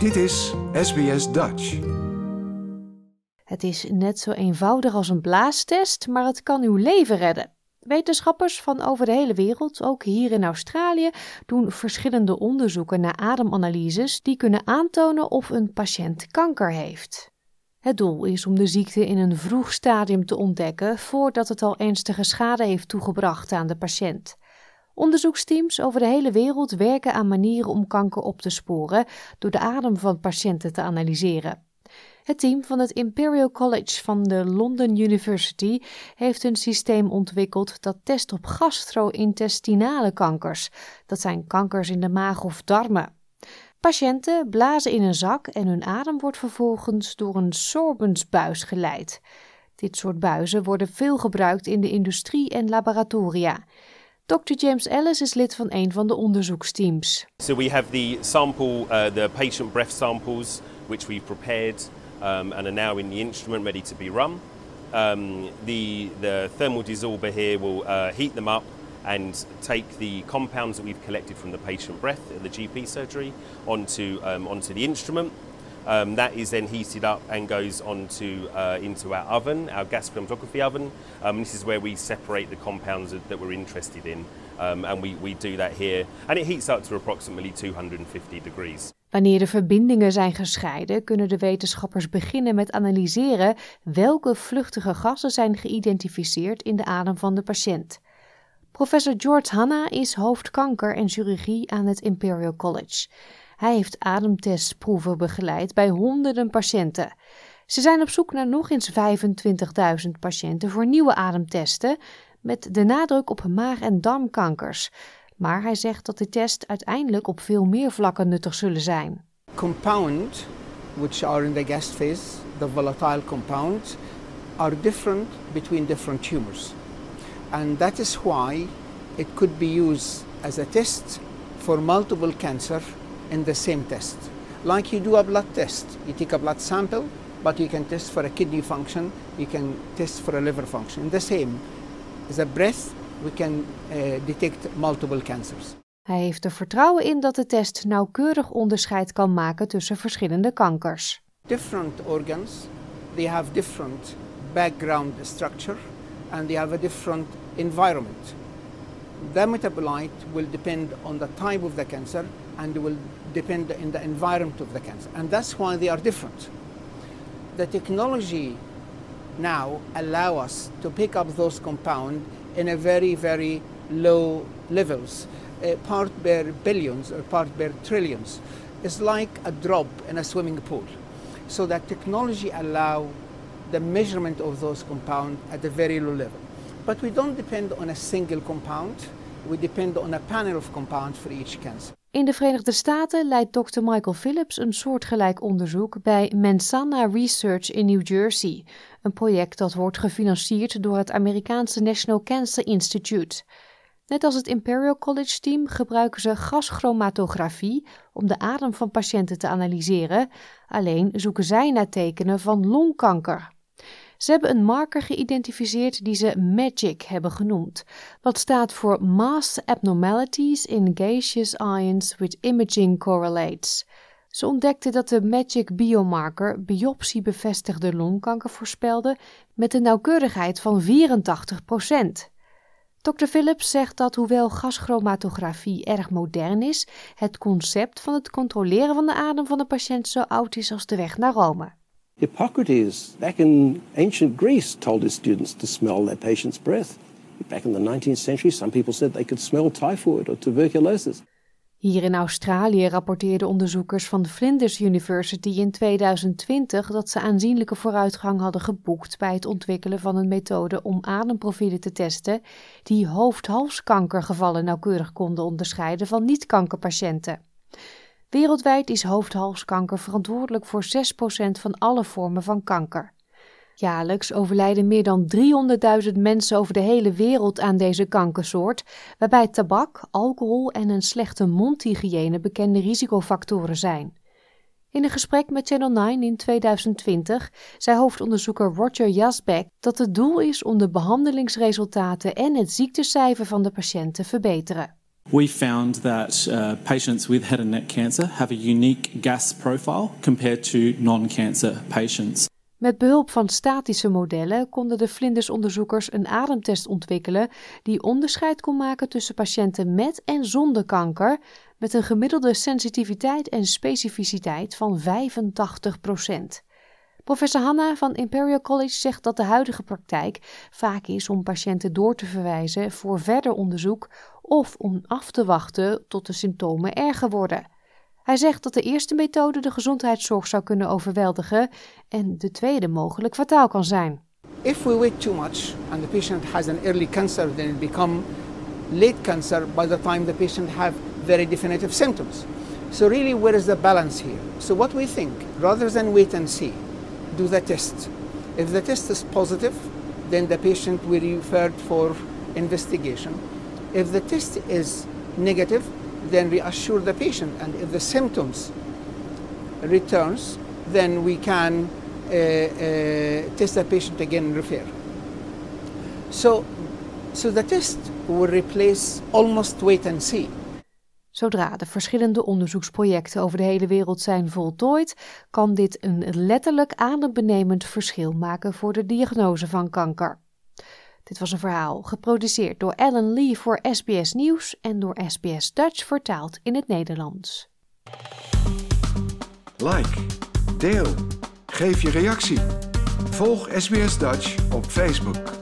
Dit is SBS Dutch. Het is net zo eenvoudig als een blaastest, maar het kan uw leven redden. Wetenschappers van over de hele wereld, ook hier in Australië, doen verschillende onderzoeken naar ademanalyses die kunnen aantonen of een patiënt kanker heeft. Het doel is om de ziekte in een vroeg stadium te ontdekken voordat het al ernstige schade heeft toegebracht aan de patiënt. Onderzoeksteams over de hele wereld werken aan manieren om kanker op te sporen door de adem van patiënten te analyseren. Het team van het Imperial College van de London University heeft een systeem ontwikkeld dat test op gastro-intestinale kankers. Dat zijn kankers in de maag of darmen. Patiënten blazen in een zak en hun adem wordt vervolgens door een sorbensbuis geleid. Dit soort buizen worden veel gebruikt in de industrie en laboratoria. Dr. James Ellis is lid van een van de onderzoeksteams. So we have the sample, uh, the patient breath samples, which we've prepared um, and are now in the instrument ready to be run. Um, the, the thermal dissolver here will uh, heat them up and take the compounds that we've collected from the patient breath at the GP surgery onto, um, onto the instrument. Um, that is then heated up and goes onto uh, into our oven, our gas chromatography oven. Um, this is where we separate the compounds that, that we're interested in, um, and we, we do that here. And it heats up to approximately 250 degrees. Wanneer de verbindingen zijn gescheiden, kunnen de wetenschappers beginnen met analyseren welke vluchtige gassen zijn geïdentificeerd in de adem van de patiënt. Professor George Hanna is hoofd kanker en chirurgie aan het Imperial College. Hij heeft ademtestproeven begeleid bij honderden patiënten. Ze zijn op zoek naar nog eens 25.000 patiënten voor nieuwe ademtesten, met de nadruk op maag- en darmkankers. Maar hij zegt dat de test uiteindelijk op veel meer vlakken nuttig zullen zijn. Compound, which are in the gas phase, the volatile compounds, are different between different tumors. And that is why it could be used as a test for multiple cancer in the same test. Like you do a blood test, you take a blood sample, but you can test for a kidney function, you can test for a liver function. In the same, as a breath, we can uh, detect multiple cancers. Hij heeft er vertrouwen in dat de test nauwkeurig onderscheid kan maken tussen verschillende kankers. Different organs, they have different background structure and they have a different environment. The metabolite will depend on the type of the cancer and will depend in the environment of the cancer. And that's why they are different. The technology now allow us to pick up those compounds in a very, very low levels, uh, part per billions or part per trillions. It's like a drop in a swimming pool. So that technology allow the measurement of those compounds at a very low level. But we don't depend on a single compound. We depend on a panel of compounds for each cancer. In de Verenigde Staten leidt Dr. Michael Phillips een soortgelijk onderzoek bij Mensana Research in New Jersey, een project dat wordt gefinancierd door het Amerikaanse National Cancer Institute. Net als het Imperial College team gebruiken ze gaschromatografie om de adem van patiënten te analyseren, alleen zoeken zij naar tekenen van longkanker. Ze hebben een marker geïdentificeerd die ze MAGIC hebben genoemd, wat staat voor Mass Abnormalities in Gaseous Ions with Imaging Correlates. Ze ontdekten dat de MAGIC biomarker biopsiebevestigde longkanker voorspelde met een nauwkeurigheid van 84% Dr. Phillips zegt dat hoewel gaschromatografie erg modern is, het concept van het controleren van de adem van de patiënt zo oud is als de weg naar Rome. Hippocrates, back in ancient Greece, told his students to smell their patient's breath. Back in the 19th century, some people said they could smell typhoid or tuberculosis. Hier in Australië rapporteerden onderzoekers van de Flinders University in 2020 dat ze aanzienlijke vooruitgang hadden geboekt bij het ontwikkelen van een methode om ademprofielen te testen die hoofd-halskankergevallen nauwkeurig konden onderscheiden van niet-kankerpatiënten. Wereldwijd is hoofdhalskanker verantwoordelijk voor 6% van alle vormen van kanker. Jaarlijks overlijden meer dan 300.000 mensen over de hele wereld aan deze kankersoort, waarbij tabak, alcohol en een slechte mondhygiëne bekende risicofactoren zijn. In een gesprek met Channel 9 in 2020 zei hoofdonderzoeker Roger Jasbeck dat het doel is om de behandelingsresultaten en het ziektecijfer van de patiënt te verbeteren. We found that uh, patients with head and neck cancer have a unique gas profile compared to non-cancer patients. Met behulp van statische modellen konden de vlindersonderzoekers een ademtest ontwikkelen die onderscheid kon maken tussen patiënten met en zonder kanker, met een gemiddelde sensitiviteit en specificiteit van 85% Professor Hanna van Imperial College zegt dat de huidige praktijk vaak is om patiënten door te verwijzen voor verder onderzoek of om af te wachten tot de symptomen erger worden. Hij zegt dat de eerste methode de gezondheidszorg zou kunnen overweldigen en de tweede mogelijk fataal kan zijn. If we wait too much and the patient has an early cancer, then it become late cancer by the time the patient have very definitive symptoms. So really, where is the balance here? So what we think, rather than wait and see, do the test. If the test is positive, then the patient will be referred for investigation. If the test is negative, then we assure the patient. And if the symptoms returns, then we can uh, uh, test the patient again and refer. So, so the test will replace almost wait and see. Zodra de verschillende onderzoeksprojecten over de hele wereld zijn voltooid, kan dit een letterlijk adembenemend verschil maken voor de diagnose van kanker. Dit was een verhaal geproduceerd door Ellen Lee voor SBS Nieuws en door SBS Dutch vertaald in het Nederlands. Like, deel, geef je reactie. Volg SBS Dutch op Facebook.